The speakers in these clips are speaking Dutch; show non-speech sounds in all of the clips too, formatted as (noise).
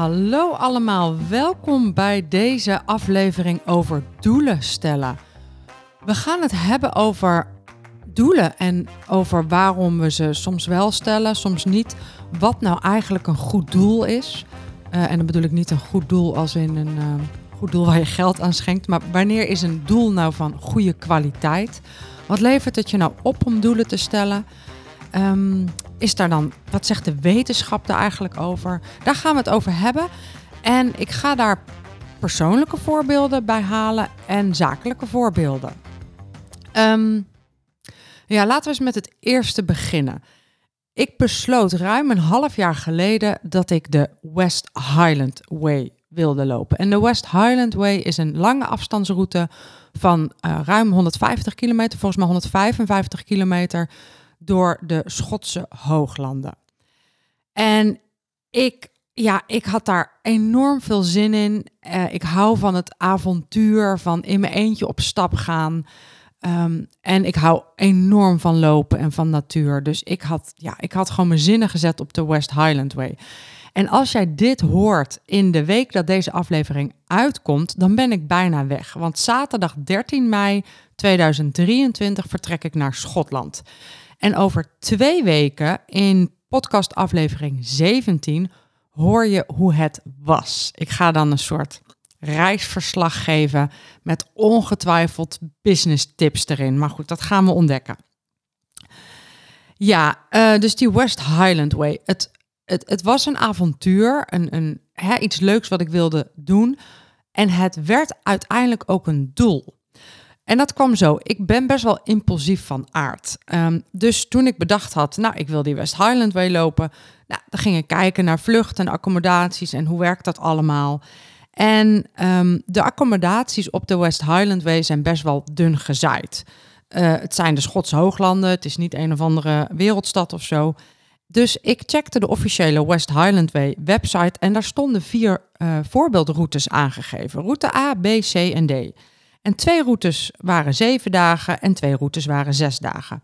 Hallo allemaal, welkom bij deze aflevering over doelen stellen. We gaan het hebben over doelen en over waarom we ze soms wel stellen, soms niet. Wat nou eigenlijk een goed doel is. Uh, en dan bedoel ik niet een goed doel als in een uh, goed doel waar je geld aan schenkt. Maar wanneer is een doel nou van goede kwaliteit? Wat levert het je nou op om doelen te stellen? Um, is daar dan, wat zegt de wetenschap daar eigenlijk over? Daar gaan we het over hebben. En ik ga daar persoonlijke voorbeelden bij halen en zakelijke voorbeelden. Um, ja, laten we eens met het eerste beginnen. Ik besloot ruim een half jaar geleden dat ik de West Highland Way wilde lopen. En de West Highland Way is een lange afstandsroute van uh, ruim 150 kilometer, volgens mij 155 kilometer door de Schotse hooglanden. En ik, ja, ik had daar enorm veel zin in. Uh, ik hou van het avontuur, van in mijn eentje op stap gaan. Um, en ik hou enorm van lopen en van natuur. Dus ik had, ja, ik had gewoon mijn zinnen gezet op de West Highland Way. En als jij dit hoort in de week dat deze aflevering uitkomt, dan ben ik bijna weg. Want zaterdag 13 mei 2023 vertrek ik naar Schotland. En over twee weken in podcast aflevering 17 hoor je hoe het was. Ik ga dan een soort reisverslag geven met ongetwijfeld business tips erin. Maar goed, dat gaan we ontdekken. Ja, uh, dus die West Highland Way. Het, het, het was een avontuur, een, een, hè, iets leuks wat ik wilde doen. En het werd uiteindelijk ook een doel. En dat kwam zo. Ik ben best wel impulsief van aard. Um, dus toen ik bedacht had, nou, ik wil die West Highland Way lopen. Nou, dan ging ik kijken naar vluchten en accommodaties en hoe werkt dat allemaal. En um, de accommodaties op de West Highland Way zijn best wel dun gezaaid. Uh, het zijn de Schotse hooglanden, het is niet een of andere wereldstad of zo. Dus ik checkte de officiële West Highland Way website en daar stonden vier uh, voorbeeldroutes aangegeven. Route A, B, C en D. En twee routes waren zeven dagen en twee routes waren zes dagen.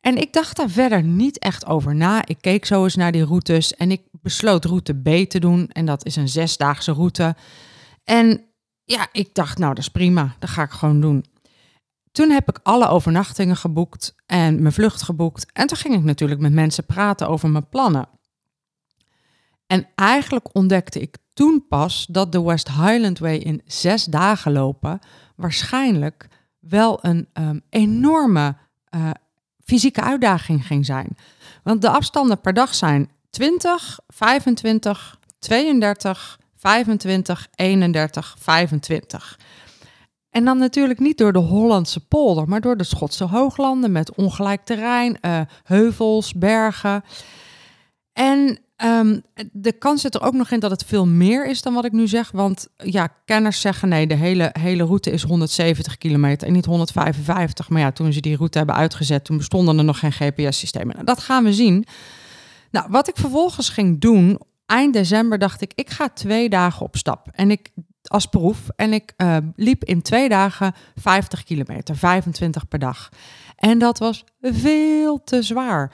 En ik dacht daar verder niet echt over na. Ik keek zo eens naar die routes en ik besloot route B te doen. En dat is een zesdaagse route. En ja, ik dacht, nou, dat is prima. Dat ga ik gewoon doen. Toen heb ik alle overnachtingen geboekt en mijn vlucht geboekt. En toen ging ik natuurlijk met mensen praten over mijn plannen. En eigenlijk ontdekte ik toen pas dat de West Highland Way in zes dagen lopen waarschijnlijk wel een um, enorme uh, fysieke uitdaging ging zijn. Want de afstanden per dag zijn 20, 25, 32, 25, 31, 25. En dan natuurlijk niet door de Hollandse polder, maar door de Schotse hooglanden met ongelijk terrein, uh, heuvels, bergen. En Um, de kans zit er ook nog in dat het veel meer is dan wat ik nu zeg. Want ja, kenners zeggen nee, de hele, hele route is 170 kilometer en niet 155. Maar ja, toen ze die route hebben uitgezet, toen bestonden er nog geen GPS-systemen. Nou, dat gaan we zien. Nou, wat ik vervolgens ging doen, eind december dacht ik, ik ga twee dagen op stap. En ik als proef. En ik uh, liep in twee dagen 50 kilometer, 25 per dag. En dat was veel te zwaar.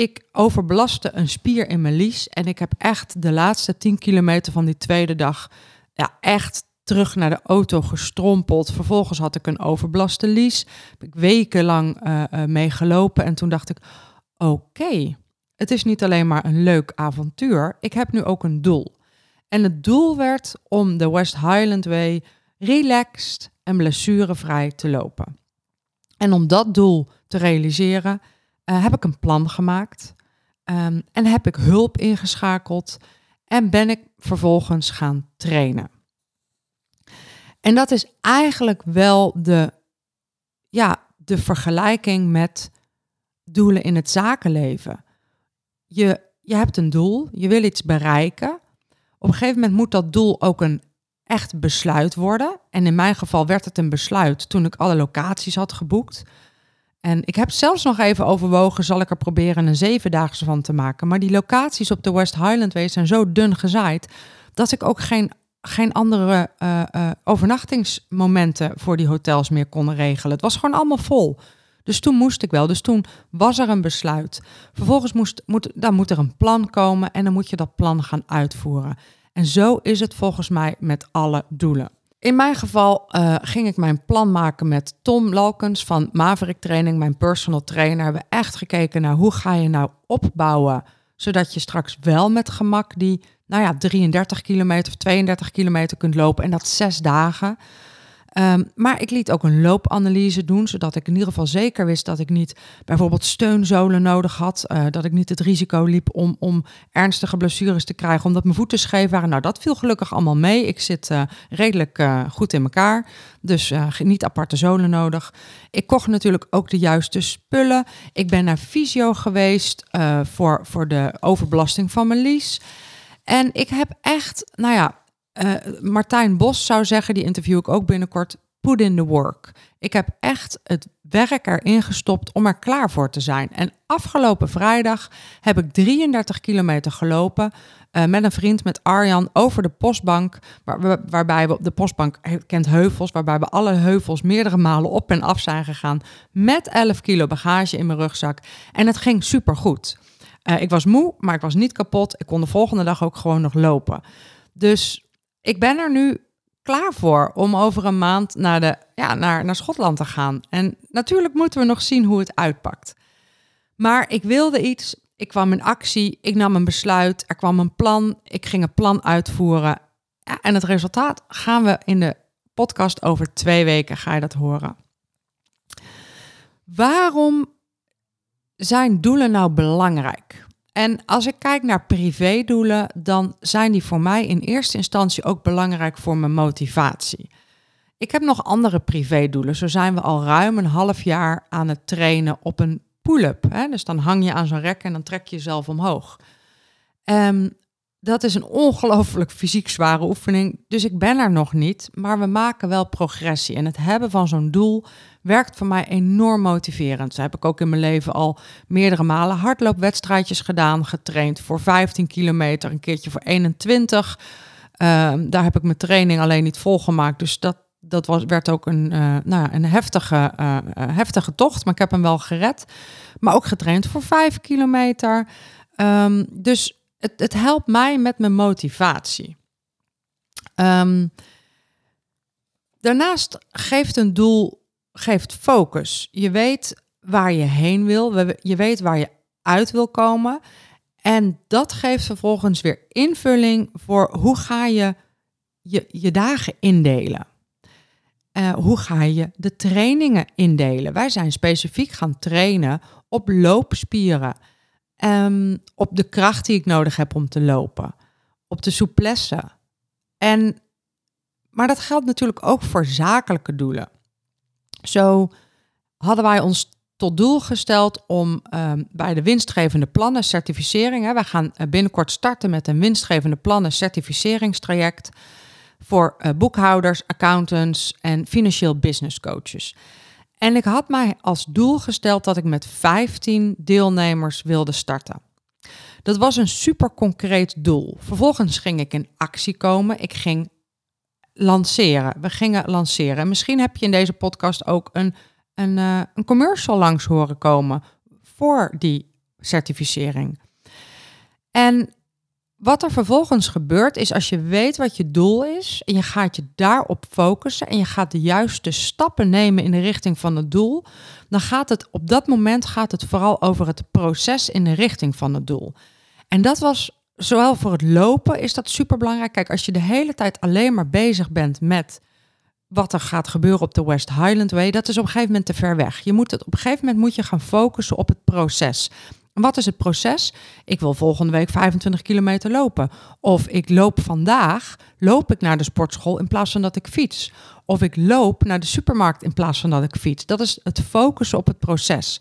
Ik overbelastte een spier in mijn lies en ik heb echt de laatste 10 kilometer van die tweede dag ja, echt terug naar de auto gestrompeld. Vervolgens had ik een overbelaste lies. Heb ik wekenlang uh, mee gelopen en toen dacht ik, oké, het is niet alleen maar een leuk avontuur, ik heb nu ook een doel. En het doel werd om de West Highland Way relaxed en blessurevrij te lopen. En om dat doel te realiseren uh, heb ik een plan gemaakt um, en heb ik hulp ingeschakeld en ben ik vervolgens gaan trainen. En dat is eigenlijk wel de, ja, de vergelijking met doelen in het zakenleven. Je, je hebt een doel, je wil iets bereiken. Op een gegeven moment moet dat doel ook een echt besluit worden. En in mijn geval werd het een besluit toen ik alle locaties had geboekt. En ik heb zelfs nog even overwogen, zal ik er proberen een zevendaagse van te maken. Maar die locaties op de West Highland Way zijn zo dun gezaaid dat ik ook geen, geen andere uh, uh, overnachtingsmomenten voor die hotels meer kon regelen. Het was gewoon allemaal vol. Dus toen moest ik wel. Dus toen was er een besluit. Vervolgens moest, moet, dan moet er een plan komen en dan moet je dat plan gaan uitvoeren. En zo is het volgens mij met alle doelen. In mijn geval uh, ging ik mijn plan maken met Tom Lalkens van Maverick Training, mijn personal trainer. We hebben echt gekeken naar hoe ga je nou opbouwen, zodat je straks wel met gemak die, nou ja, 33 kilometer of 32 kilometer kunt lopen en dat zes dagen. Um, maar ik liet ook een loopanalyse doen, zodat ik in ieder geval zeker wist dat ik niet bijvoorbeeld steunzolen nodig had. Uh, dat ik niet het risico liep om, om ernstige blessures te krijgen, omdat mijn voeten scheef waren. Nou, dat viel gelukkig allemaal mee. Ik zit uh, redelijk uh, goed in elkaar, dus niet aparte zolen nodig. Ik kocht natuurlijk ook de juiste spullen. Ik ben naar fysio geweest voor, voor de overbelasting van mijn lies. En ik heb echt, nou ja, uh, Martijn Bos zou zeggen, die interview ik ook binnenkort, put in the work. Ik heb echt het werk erin gestopt om er klaar voor te zijn. En afgelopen vrijdag heb ik 33 kilometer gelopen uh, met een vriend, met Arjan, over de postbank. Waarbij we op de postbank kent heuvels, waarbij we alle heuvels meerdere malen op en af zijn gegaan. Met 11 kilo bagage in mijn rugzak. En het ging super goed. Uh, ik was moe, maar ik was niet kapot. Ik kon de volgende dag ook gewoon nog lopen. Dus ik ben er nu klaar voor om over een maand naar, de, ja, naar, naar Schotland te gaan. En natuurlijk moeten we nog zien hoe het uitpakt. Maar ik wilde iets, ik kwam in actie, ik nam een besluit, er kwam een plan, ik ging het plan uitvoeren. Ja, en het resultaat gaan we in de podcast over twee weken, ga je dat horen. Waarom zijn doelen nou belangrijk? En als ik kijk naar privédoelen, dan zijn die voor mij in eerste instantie ook belangrijk voor mijn motivatie. Ik heb nog andere privédoelen. Zo zijn we al ruim een half jaar aan het trainen op een pull-up. Dus dan hang je aan zo'n rek en dan trek je jezelf omhoog. Um, dat is een ongelooflijk fysiek zware oefening. Dus ik ben er nog niet, maar we maken wel progressie. En het hebben van zo'n doel werkt voor mij enorm motiverend. Zo heb ik ook in mijn leven al meerdere malen hardloopwedstrijdjes gedaan, getraind voor 15 kilometer, een keertje voor 21. Uh, ehm, daar heb ik mijn training alleen niet volgemaakt. Dus dat, dat was, werd ook een, uh, nou, een heftige, uh, heftige tocht, maar ik heb hem wel gered. Maar ook getraind voor 5 kilometer. Um, dus het, het helpt mij met mijn motivatie. Um, daarnaast geeft een doel geeft focus. Je weet waar je heen wil, je weet waar je uit wil komen. En dat geeft vervolgens weer invulling voor hoe ga je je, je dagen indelen. Uh, hoe ga je de trainingen indelen? Wij zijn specifiek gaan trainen op loopspieren. Um, op de kracht die ik nodig heb om te lopen. Op de souplesse. En, maar dat geldt natuurlijk ook voor zakelijke doelen. Zo hadden wij ons tot doel gesteld om um, bij de winstgevende plannen certificering. Hè, wij gaan eh, binnenkort starten met een winstgevende plannen certificeringstraject voor uh, boekhouders, accountants en financieel business coaches. En ik had mij als doel gesteld dat ik met 15 deelnemers wilde starten. Dat was een super concreet doel. Vervolgens ging ik in actie komen. Ik ging lanceren. We gingen lanceren. misschien heb je in deze podcast ook een, een, uh, een commercial langs horen komen voor die certificering. En wat er vervolgens gebeurt is als je weet wat je doel is en je gaat je daarop focussen en je gaat de juiste stappen nemen in de richting van het doel, dan gaat het op dat moment gaat het vooral over het proces in de richting van het doel. En dat was zowel voor het lopen is dat super belangrijk. Kijk, als je de hele tijd alleen maar bezig bent met wat er gaat gebeuren op de West Highland Way, dat is op een gegeven moment te ver weg. Je moet het op een gegeven moment moet je gaan focussen op het proces. Wat is het proces? Ik wil volgende week 25 kilometer lopen. Of ik loop vandaag, loop ik naar de sportschool in plaats van dat ik fiets. Of ik loop naar de supermarkt in plaats van dat ik fiets. Dat is het focussen op het proces.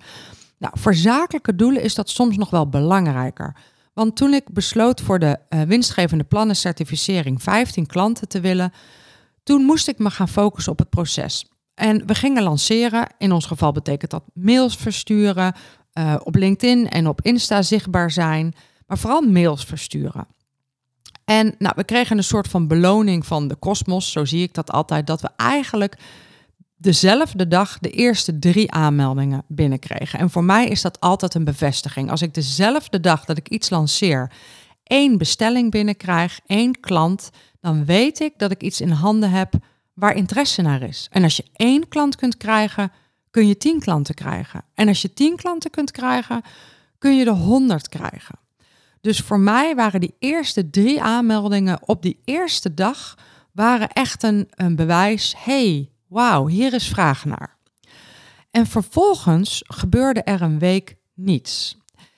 Nou, voor zakelijke doelen is dat soms nog wel belangrijker. Want toen ik besloot voor de uh, winstgevende plannencertificering 15 klanten te willen, toen moest ik me gaan focussen op het proces. En we gingen lanceren. In ons geval betekent dat mails versturen, uh, op LinkedIn en op Insta zichtbaar zijn, maar vooral mails versturen. En nou, we kregen een soort van beloning van de kosmos, zo zie ik dat altijd, dat we eigenlijk dezelfde dag de eerste drie aanmeldingen binnenkregen. En voor mij is dat altijd een bevestiging. Als ik dezelfde dag dat ik iets lanceer, één bestelling binnenkrijg, één klant, dan weet ik dat ik iets in handen heb waar interesse naar is. En als je één klant kunt krijgen, kun je tien klanten krijgen. En als je tien klanten kunt krijgen, kun je de honderd krijgen. Dus voor mij waren die eerste drie aanmeldingen op die eerste dag waren echt een, een bewijs. hey, wauw, hier is vraag naar. En vervolgens gebeurde er een week niets.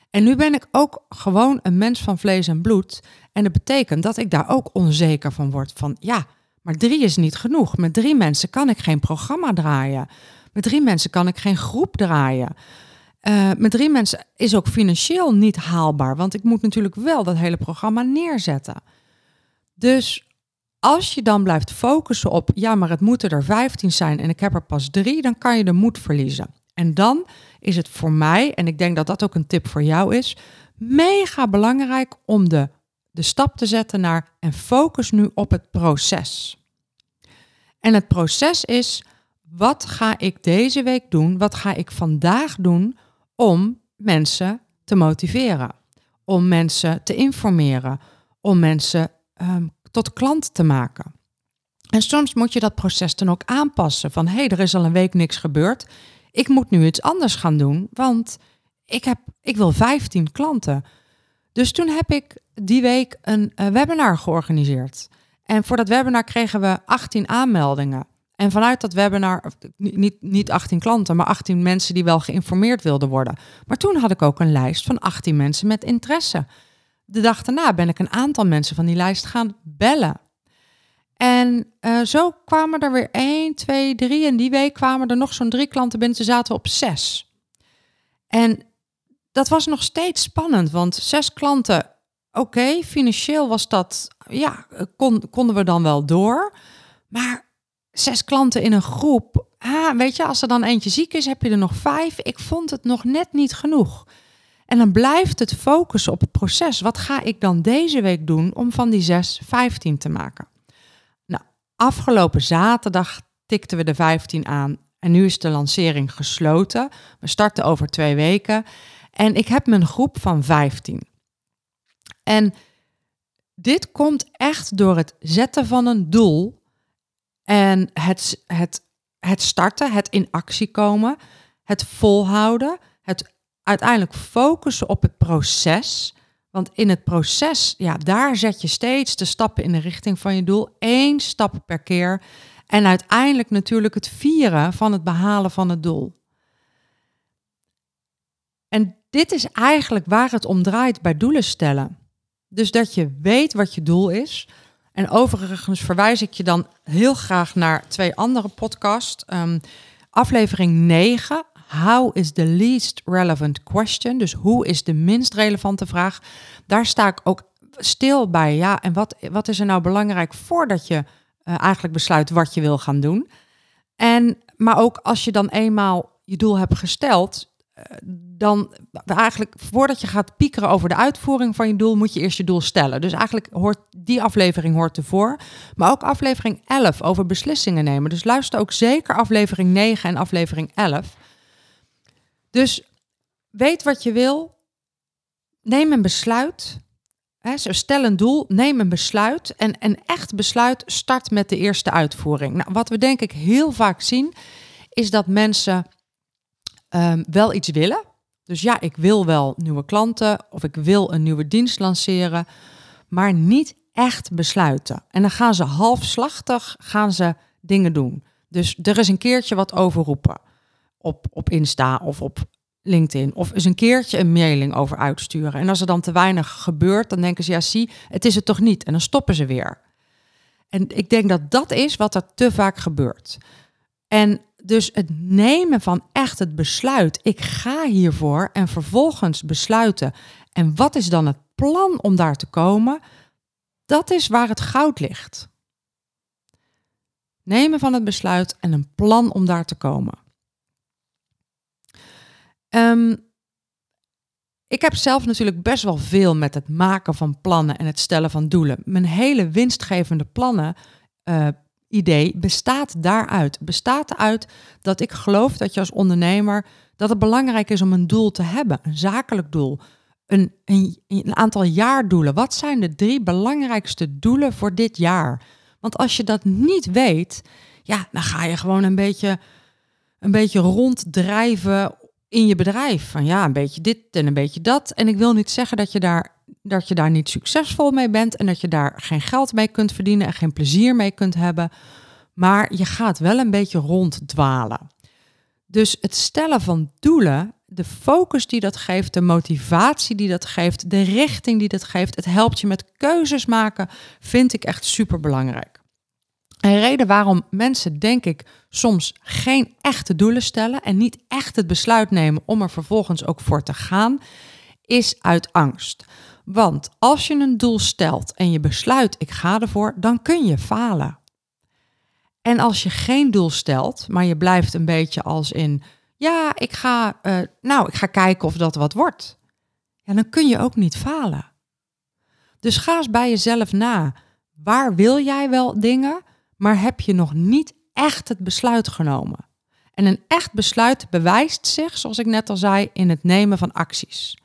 En nu ben ik ook gewoon een mens van vlees en bloed. En dat betekent dat ik daar ook onzeker van word. Van ja, maar drie is niet genoeg. Met drie mensen kan ik geen programma draaien. Met drie mensen kan ik geen groep draaien. Uh, met drie mensen is ook financieel niet haalbaar, want ik moet natuurlijk wel dat hele programma neerzetten. Dus als je dan blijft focussen op, ja, maar het moeten er 15 zijn en ik heb er pas drie, dan kan je de moed verliezen. En dan is het voor mij, en ik denk dat dat ook een tip voor jou is, mega belangrijk om de, de stap te zetten naar en focus nu op het proces. En het proces is, wat ga ik deze week doen? Wat ga ik vandaag doen om mensen te motiveren? Om mensen te informeren? Om mensen um, tot klant te maken? En soms moet je dat proces dan ook aanpassen. Van hé, hey, er is al een week niks gebeurd. Ik moet nu iets anders gaan doen, want ik, heb, ik wil 15 klanten. Dus toen heb ik die week een uh, webinar georganiseerd. En voor dat webinar kregen we 18 aanmeldingen. En vanuit dat webinar, niet, niet 18 klanten, maar 18 mensen die wel geïnformeerd wilden worden. Maar toen had ik ook een lijst van 18 mensen met interesse. De dag daarna ben ik een aantal mensen van die lijst gaan bellen. En uh, zo kwamen er weer 1, 2, 3. En die week kwamen er nog zo'n drie klanten binnen. Ze zaten op zes. En dat was nog steeds spannend, want zes klanten, oké, financieel was dat, ja, kon, konden we dan wel door. Maar zes klanten in een groep. Ah, weet je, als er dan eentje ziek is, heb je er nog vijf. Ik vond het nog net niet genoeg. En dan blijft het focussen op het proces. Wat ga ik dan deze week doen om van die zes 15 te maken? Nou, afgelopen zaterdag tikten we de 15 aan. En nu is de lancering gesloten. We starten over twee weken. En ik heb mijn groep van 15. En dit komt echt door het zetten van een doel en het, het, het starten, het in actie komen, het volhouden, het uiteindelijk focussen op het proces. Want in het proces, ja, daar zet je steeds de stappen in de richting van je doel. Eén stap per keer. En uiteindelijk natuurlijk het vieren van het behalen van het doel. En dit is eigenlijk waar het om draait bij doelen stellen. Dus dat je weet wat je doel is, en overigens verwijs ik je dan heel graag naar twee andere podcasts. Um, aflevering 9, How is the least relevant question? Dus hoe is de minst relevante vraag? Daar sta ik ook stil bij. Ja, en wat, wat is er nou belangrijk voordat je uh, eigenlijk besluit wat je wil gaan doen? En, maar ook als je dan eenmaal je doel hebt gesteld, dan eigenlijk voordat je gaat piekeren over de uitvoering van je doel, moet je eerst je doel stellen. Dus eigenlijk hoort die aflevering hoort ervoor. Maar ook aflevering 11 over beslissingen nemen. Dus luister ook zeker aflevering 9 en aflevering 11. Dus weet wat je wil. Neem een besluit. Stel een doel, neem een besluit. En een echt besluit start met de eerste uitvoering. Nou, wat we denk ik heel vaak zien, is dat mensen um, wel iets willen. Dus ja, ik wil wel nieuwe klanten of ik wil een nieuwe dienst lanceren, maar niet echt besluiten. En dan gaan ze halfslachtig gaan ze dingen doen. Dus er is een keertje wat overroepen op, op Insta of op LinkedIn. Of eens een keertje een mailing over uitsturen. En als er dan te weinig gebeurt, dan denken ze, ja zie, het is het toch niet. En dan stoppen ze weer. En ik denk dat dat is wat er te vaak gebeurt. En dus het nemen van echt het besluit, ik ga hiervoor en vervolgens besluiten En wat is dan het plan om daar te komen? Dat is waar het goud ligt. Nemen van het besluit en een plan om daar te komen. Um, ik heb zelf natuurlijk best wel veel met het maken van plannen en het stellen van doelen. Mijn hele winstgevende plannen uh, idee bestaat daaruit. Bestaat eruit dat ik geloof dat je als ondernemer dat het belangrijk is om een doel te hebben, een zakelijk doel, een, een, een aantal jaardoelen. Wat zijn de drie belangrijkste doelen voor dit jaar? Want als je dat niet weet, ja, dan ga je gewoon een beetje, een beetje ronddrijven in je bedrijf. Van ja, een beetje dit en een beetje dat. En ik wil niet zeggen dat je daar, dat je daar niet succesvol mee bent en dat je daar geen geld mee kunt verdienen en geen plezier mee kunt hebben. Maar je gaat wel een beetje ronddwalen. Dus het stellen van doelen, de focus die dat geeft, de motivatie die dat geeft, de richting die dat geeft, het helpt je met keuzes maken, vind ik echt super belangrijk. Een reden waarom mensen, denk ik, soms geen echte doelen stellen en niet echt het besluit nemen om er vervolgens ook voor te gaan, is uit angst. Want als je een doel stelt en je besluit ik ga ervoor, dan kun je falen. En als je geen doel stelt, maar je blijft een beetje als in ja, ik ga, uh, nou, ik ga kijken of dat wat wordt. Ja, dan kun je ook niet falen. Dus ga eens bij jezelf na. Waar wil jij wel dingen? Maar heb je nog niet echt het besluit genomen. En een echt besluit bewijst zich, zoals ik net al zei, in het nemen van acties.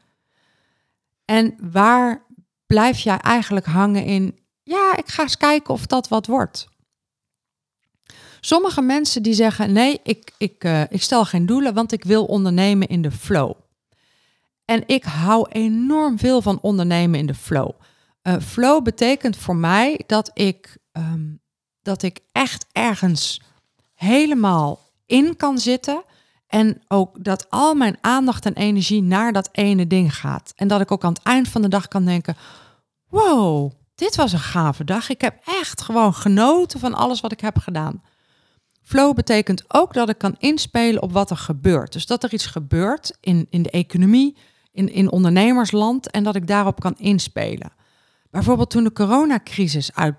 En waar blijf jij eigenlijk hangen in, ja, ik ga eens kijken of dat wat wordt. Sommige mensen die zeggen, nee, ik, ik, uh, ik stel geen doelen, want ik wil ondernemen in de flow. En ik hou enorm veel van ondernemen in de flow. Uh, flow betekent voor mij dat ik um, dat ik echt ergens helemaal in kan zitten. En ook dat al mijn aandacht en energie naar dat ene ding gaat. En dat ik ook aan het eind van de dag kan denken: wow, dit was een gave dag. Ik heb echt gewoon genoten van alles wat ik heb gedaan. Flow betekent ook dat ik kan inspelen op wat er gebeurt. Dus dat er iets gebeurt in, in de economie, in, in ondernemersland en dat ik daarop kan inspelen. Bijvoorbeeld toen de coronacrisis uit,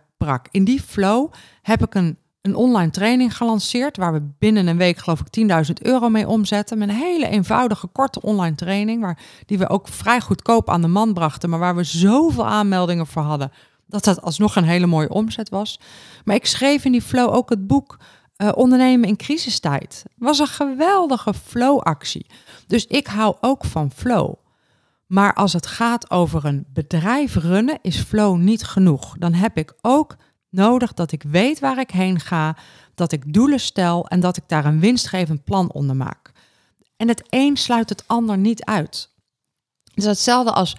in die flow heb ik een, een online training gelanceerd waar we binnen een week geloof ik 10.000 euro mee omzetten. Met een hele eenvoudige, korte online training, waar, die we ook vrij goedkoop aan de man brachten, maar waar we zoveel aanmeldingen voor hadden, dat dat alsnog een hele mooie omzet was. Maar ik schreef in die flow ook het boek uh, Ondernemen in crisistijd. was een geweldige flow-actie. Dus ik hou ook van flow. Maar als het gaat over een bedrijf runnen, is flow niet genoeg. Dan heb ik ook nodig dat ik weet waar ik heen ga, dat ik doelen stel en dat ik daar een winstgevend plan onder maak. En het een sluit het ander niet uit. Het is hetzelfde als,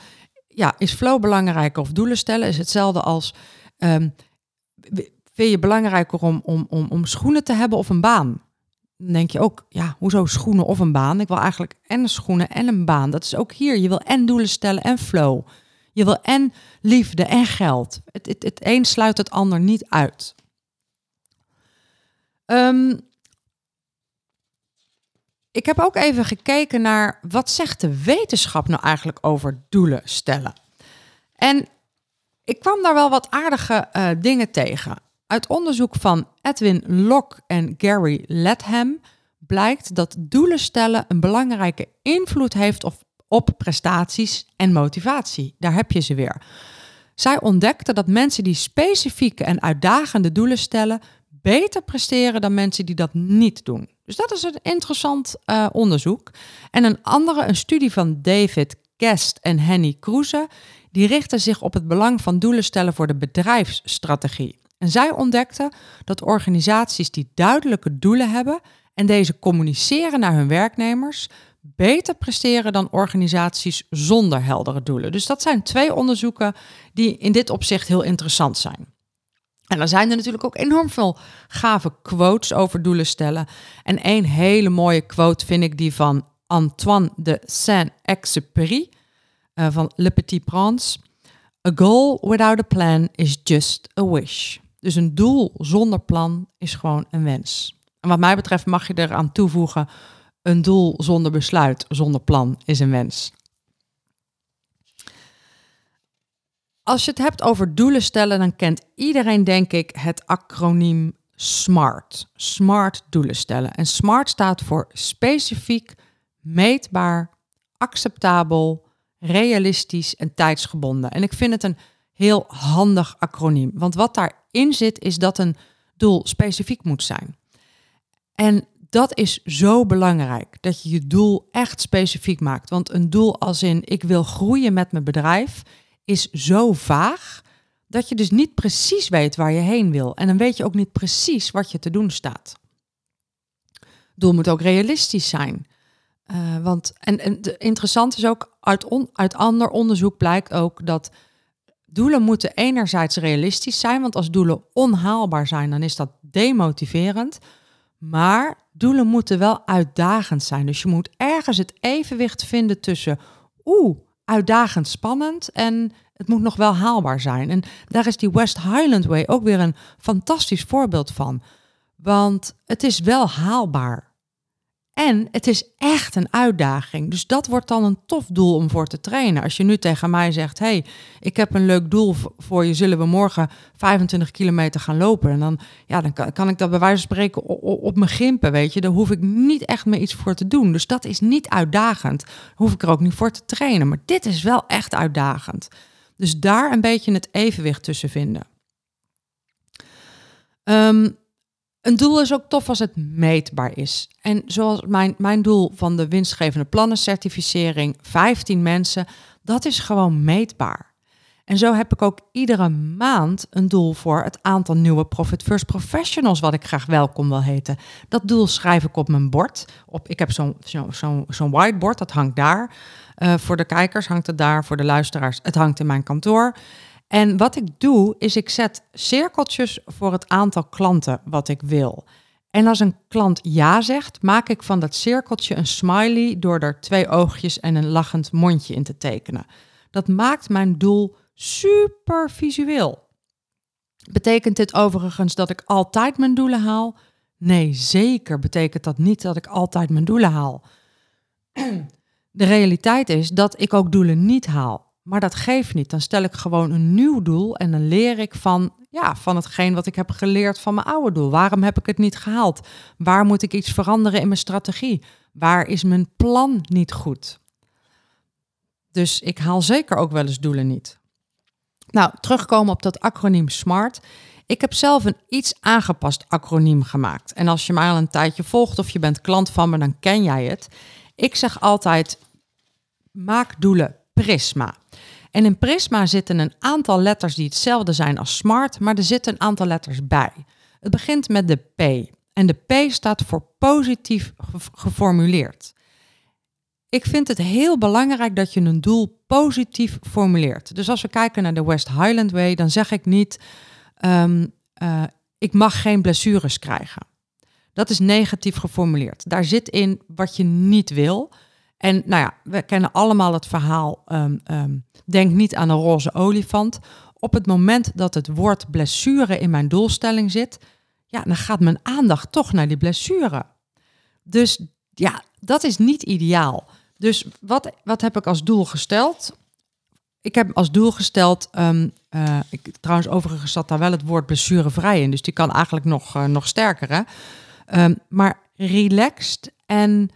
ja, is flow belangrijker of doelen stellen? Is hetzelfde als, um, vind je belangrijker om, om, om, om schoenen te hebben of een baan? Dan denk je ook, ja, hoezo schoenen of een baan? Ik wil eigenlijk en schoenen en een baan. Dat is ook hier. Je wil en doelen stellen en flow. Je wil en liefde en geld. Het, het, het een sluit het ander niet uit. Um, ik heb ook even gekeken naar wat zegt de wetenschap nou eigenlijk over doelen stellen. En ik kwam daar wel wat aardige uh, dingen tegen. Uit onderzoek van Edwin Locke en Gary Latham blijkt dat doelen stellen een belangrijke invloed heeft op, prestaties en motivatie. Daar heb je ze weer. Zij ontdekten dat mensen die specifieke en uitdagende doelen stellen beter presteren dan mensen die dat niet doen. Dus dat is een interessant uh, onderzoek. En een andere, een studie van David Guest en Henny Kroeze, die richten zich op het belang van doelen stellen voor de bedrijfsstrategie. En zij ontdekten dat organisaties die duidelijke doelen hebben en deze communiceren naar hun werknemers, beter presteren dan organisaties zonder heldere doelen. Dus dat zijn twee onderzoeken die in dit opzicht heel interessant zijn. En er zijn er natuurlijk ook enorm veel gave quotes over doelen stellen. En één hele mooie quote vind ik die van Antoine de Saint-Exupéry uh, van Le Petit Prince. A goal without a plan is just a wish. Dus een doel zonder plan is gewoon een wens. En wat mij betreft mag je eraan toevoegen: een doel zonder besluit, zonder plan is een wens. als je het hebt over doelen stellen, dan kent iedereen, denk ik, het acroniem SMART. SMART doelen stellen. En SMART staat voor specifiek, meetbaar, acceptabel, realistisch en tijdsgebonden. En ik vind het een heel handig acroniem. Want wat daarin zit, is dat een doel specifiek moet zijn. En dat is zo belangrijk, dat je je doel echt specifiek maakt. Want een doel als in ik wil groeien met mijn bedrijf is zo vaag dat je dus niet precies weet waar je heen wil. En dan weet je ook niet precies wat je te doen staat. Doel moet ook realistisch zijn. Uh, want, en, en interessant is ook, uit, on, uit ander onderzoek blijkt ook dat doelen moeten enerzijds realistisch zijn, want als doelen onhaalbaar zijn, dan is dat demotiverend. Maar doelen moeten wel uitdagend zijn. Dus je moet ergens het evenwicht vinden tussen, oeh, uitdagend spannend en het moet nog wel haalbaar zijn. En daar is die West Highland Way ook weer een fantastisch voorbeeld van. Want het is wel haalbaar. En het is echt een uitdaging. Dus dat wordt dan een tof doel om voor te trainen. Als je nu tegen mij zegt: hey, ik heb een leuk doel voor je, zullen we morgen 25 kilometer gaan lopen? En dan, ja, dan kan, ik dat bij wijze van spreken op, op, mijn gimpen, weet je. Daar hoef ik niet echt meer iets voor te doen. Dus dat is niet uitdagend. Daar hoef ik er ook niet voor te trainen. Maar dit is wel echt uitdagend. Dus daar een beetje het evenwicht tussen vinden. Um, een doel is ook tof als het meetbaar is. En zoals mijn, mijn doel van de winstgevende plannencertificering, 15 mensen, dat is gewoon meetbaar. En zo heb ik ook iedere maand een doel voor het aantal nieuwe Profit First Professionals, wat ik graag welkom wil heten. Dat doel schrijf ik op mijn bord. Op, ik heb zo'n zo, zo, zo'n whiteboard, dat hangt daar. Uh, voor de kijkers hangt het daar, voor de luisteraars, het hangt in mijn kantoor. En wat ik doe, is ik zet cirkeltjes voor het aantal klanten wat ik wil. En als een klant ja zegt, maak ik van dat cirkeltje een smiley door er twee oogjes en een lachend mondje in te tekenen. Dat maakt mijn doel super visueel. Betekent dit overigens dat ik altijd mijn doelen haal? Nee, zeker betekent dat niet dat ik altijd mijn doelen haal. (clears throat) De realiteit is dat ik ook doelen niet haal. Maar dat geeft niet. Dan stel ik gewoon een nieuw doel en dan leer ik van, ja, van hetgeen wat ik heb geleerd van mijn oude doel. Waarom heb ik het niet gehaald? Waar moet ik iets veranderen in mijn strategie? Waar is mijn plan niet goed? Dus ik haal zeker ook wel eens doelen niet. Nou, terugkomen op dat acroniem SMART. Ik heb zelf een iets aangepast acroniem gemaakt. En als je mij al een tijdje volgt of je bent klant van me, dan ken jij het. Ik zeg altijd: maak doelen Prisma. En in Prisma zitten een aantal letters die hetzelfde zijn als SMART, maar er zitten een aantal letters bij. Het begint met de P. En de P staat voor positief geformuleerd. Ik vind het heel belangrijk dat je een doel positief formuleert. Dus als we kijken naar de West Highland Way, dan zeg ik niet: um, uh, ik mag geen blessures krijgen. Dat is negatief geformuleerd. Daar zit in wat je niet wil. En nou ja, we kennen allemaal het verhaal. Um, um, denk niet aan een roze olifant. Op het moment dat het woord blessure in mijn doelstelling zit, ja, dan gaat mijn aandacht toch naar die blessure. Dus ja, dat is niet ideaal. Dus wat, wat heb ik als doel gesteld? Ik heb als doel gesteld, um, uh, ik, trouwens overigens zat daar wel het woord blessurevrij in, dus die kan eigenlijk nog, uh, nog sterker. Hè? Maar relaxed en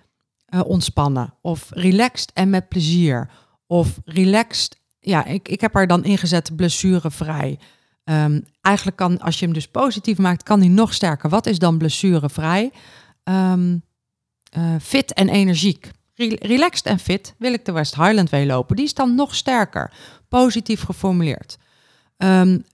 uh, ontspannen. Of relaxed en met plezier. Of relaxed. Ja, ik, ik heb er dan ingezet blessurevrij. Um, eigenlijk kan, als je hem dus positief maakt, kan hij nog sterker. Wat is dan blessurevrij? Um, uh, fit en energiek. relaxed en fit wil ik de West Highland Way lopen. Die is dan nog sterker. Positief geformuleerd. Um,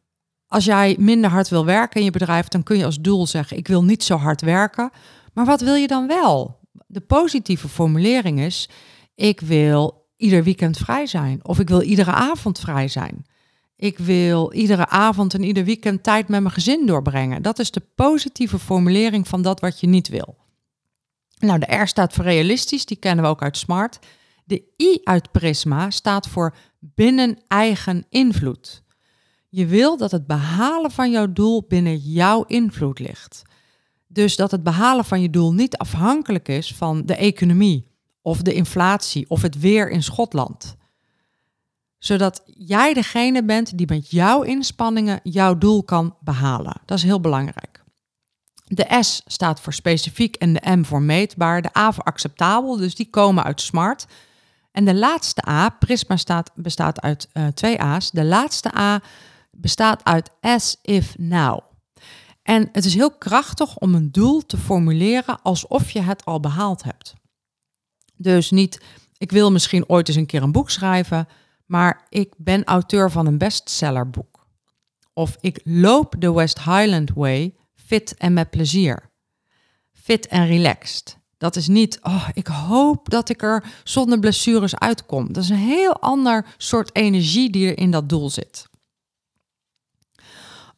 als jij minder hard wil werken in je bedrijf, dan kun je als doel zeggen: Ik wil niet zo hard werken. Maar wat wil je dan wel? De positieve formulering is: ik wil ieder weekend vrij zijn of ik wil iedere avond vrij zijn. Ik wil iedere avond en ieder weekend tijd met mijn gezin doorbrengen. Dat is de positieve formulering van dat wat je niet wil. Nou, de R staat voor realistisch, die kennen we ook uit SMART. De I uit Prisma staat voor binnen eigen invloed. Je wil dat het behalen van jouw doel binnen jouw invloed ligt. Dus dat het behalen van je doel niet afhankelijk is van de economie of de inflatie of het weer in Schotland. zodat jij degene bent die met jouw inspanningen jouw doel kan behalen. Dat is heel belangrijk. De S staat voor specifiek en de M voor meetbaar. De A voor acceptabel, dus die komen uit SMART. En de laatste A, Prisma staat, bestaat uit uh, twee A's. De laatste A bestaat uit as if now. En het is heel krachtig om een doel te formuleren alsof je het al behaald hebt. Dus niet, ik wil misschien ooit eens een keer een boek schrijven, maar ik ben auteur van een bestsellerboek. Of ik loop de West Highland Way fit en met plezier. Fit en relaxed. Dat is niet, oh, ik hoop dat ik er zonder blessures uitkom. Dat is een heel ander soort energie die er in dat doel zit.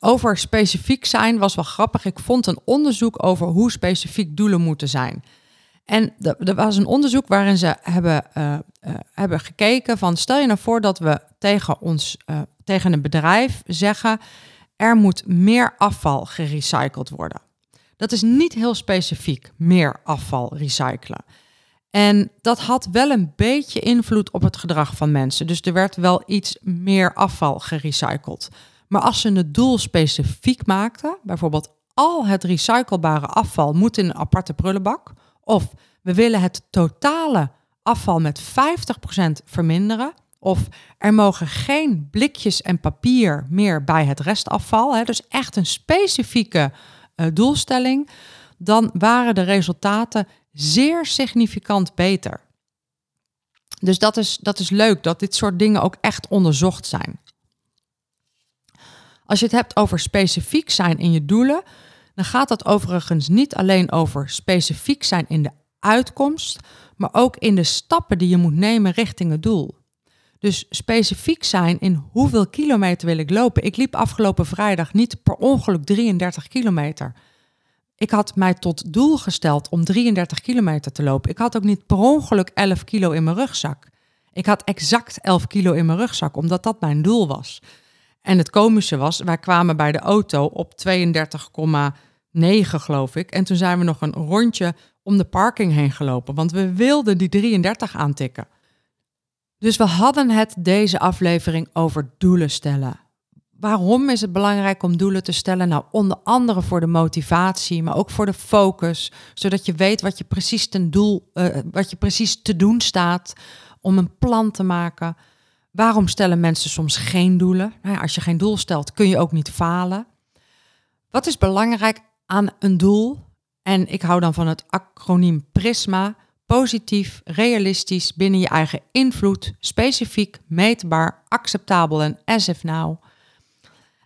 Over specifiek zijn was wel grappig. Ik vond een onderzoek over hoe specifiek doelen moeten zijn. En er was een onderzoek waarin ze hebben, uh, uh, hebben gekeken van stel je nou voor dat we tegen ons, uh, tegen een bedrijf zeggen er moet meer afval gerecycled worden. Dat is niet heel specifiek, meer afval recyclen. En dat had wel een beetje invloed op het gedrag van mensen. Dus er werd wel iets meer afval gerecycled. Maar als ze het doel specifiek maakten, bijvoorbeeld al het recyclebare afval moet in een aparte prullenbak, of we willen het totale afval met 50% verminderen, of er mogen geen blikjes en papier meer bij het restafval, hè, dus echt een specifieke uh, doelstelling, dan waren de resultaten zeer significant beter. Dus dat is, dat is leuk dat dit soort dingen ook echt onderzocht zijn. Als je het hebt over specifiek zijn in je doelen, dan gaat dat overigens niet alleen over specifiek zijn in de uitkomst, maar ook in de stappen die je moet nemen richting het doel. Dus specifiek zijn in hoeveel kilometer wil ik lopen. Ik liep afgelopen vrijdag niet per ongeluk 33 kilometer. Ik had mij tot doel gesteld om 33 kilometer te lopen. Ik had ook niet per ongeluk 11 kilo in mijn rugzak. Ik had exact 11 kilo in mijn rugzak, omdat dat mijn doel was. En het komische was, wij kwamen bij de auto op 32,9 geloof ik. En toen zijn we nog een rondje om de parking heen gelopen, want we wilden die 33 aantikken. Dus we hadden het deze aflevering over doelen stellen. Waarom is het belangrijk om doelen te stellen? Nou, onder andere voor de motivatie, maar ook voor de focus, zodat je weet wat je precies ten doel, uh, wat je precies te doen staat, om een plan te maken. Waarom stellen mensen soms geen doelen? Nou als je geen doel stelt, kun je ook niet falen. Wat is belangrijk aan een doel? En ik hou dan van het acroniem PRISMA. Positief, realistisch, binnen je eigen invloed, specifiek, meetbaar, acceptabel en as if now.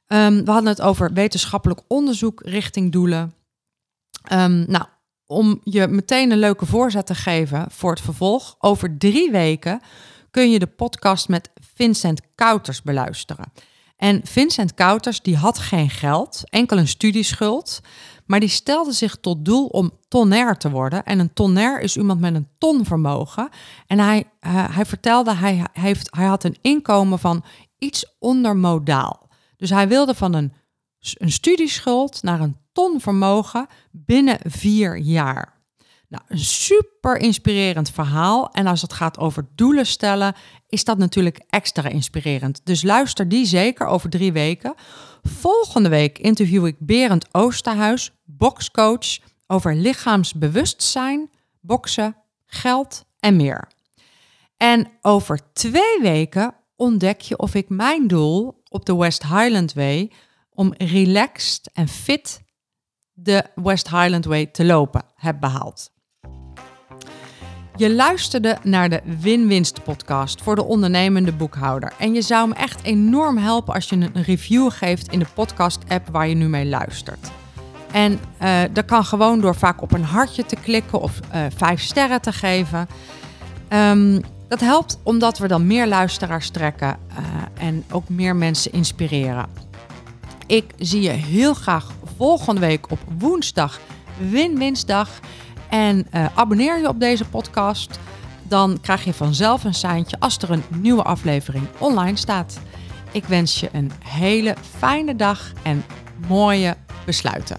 Um, we hadden het over wetenschappelijk onderzoek richting doelen. Um, nou, om je meteen een leuke voorzet te geven voor het vervolg. Over drie weken kun je de podcast met Vincent Kouters beluisteren. En Vincent Kouters die had geen geld, enkel een studieschuld, maar die stelde zich tot doel om tonair te worden. En een tonair is iemand met een ton vermogen. En hij, uh, hij vertelde, hij, heeft, hij had een inkomen van iets onder modaal. Dus hij wilde van een, een studieschuld naar een ton vermogen binnen vier jaar. Nou, een super inspirerend verhaal. En als het gaat over doelen stellen, is dat natuurlijk extra inspirerend. Dus luister die zeker over drie weken. Volgende week interview ik Berend Oosterhuis, boxcoach, over lichaamsbewustzijn, boksen, geld en meer. En over twee weken ontdek je of ik mijn doel op de West Highland Way om relaxed en fit de West Highland Way te lopen heb behaald. Je luisterde naar de Win-Winst podcast voor de ondernemende boekhouder. En je zou me echt enorm helpen als je een review geeft in de podcast-app waar je nu mee luistert. En uh, dat kan gewoon door vaak op een hartje te klikken of uh, vijf sterren te geven. Um, dat helpt omdat we dan meer luisteraars trekken uh, en ook meer mensen inspireren. Ik zie je heel graag volgende week op woensdag, Win-Winsdag. En uh, abonneer je op deze podcast. Dan krijg je vanzelf een seintje als er een nieuwe aflevering online staat. Ik wens je een hele fijne dag en mooie besluiten.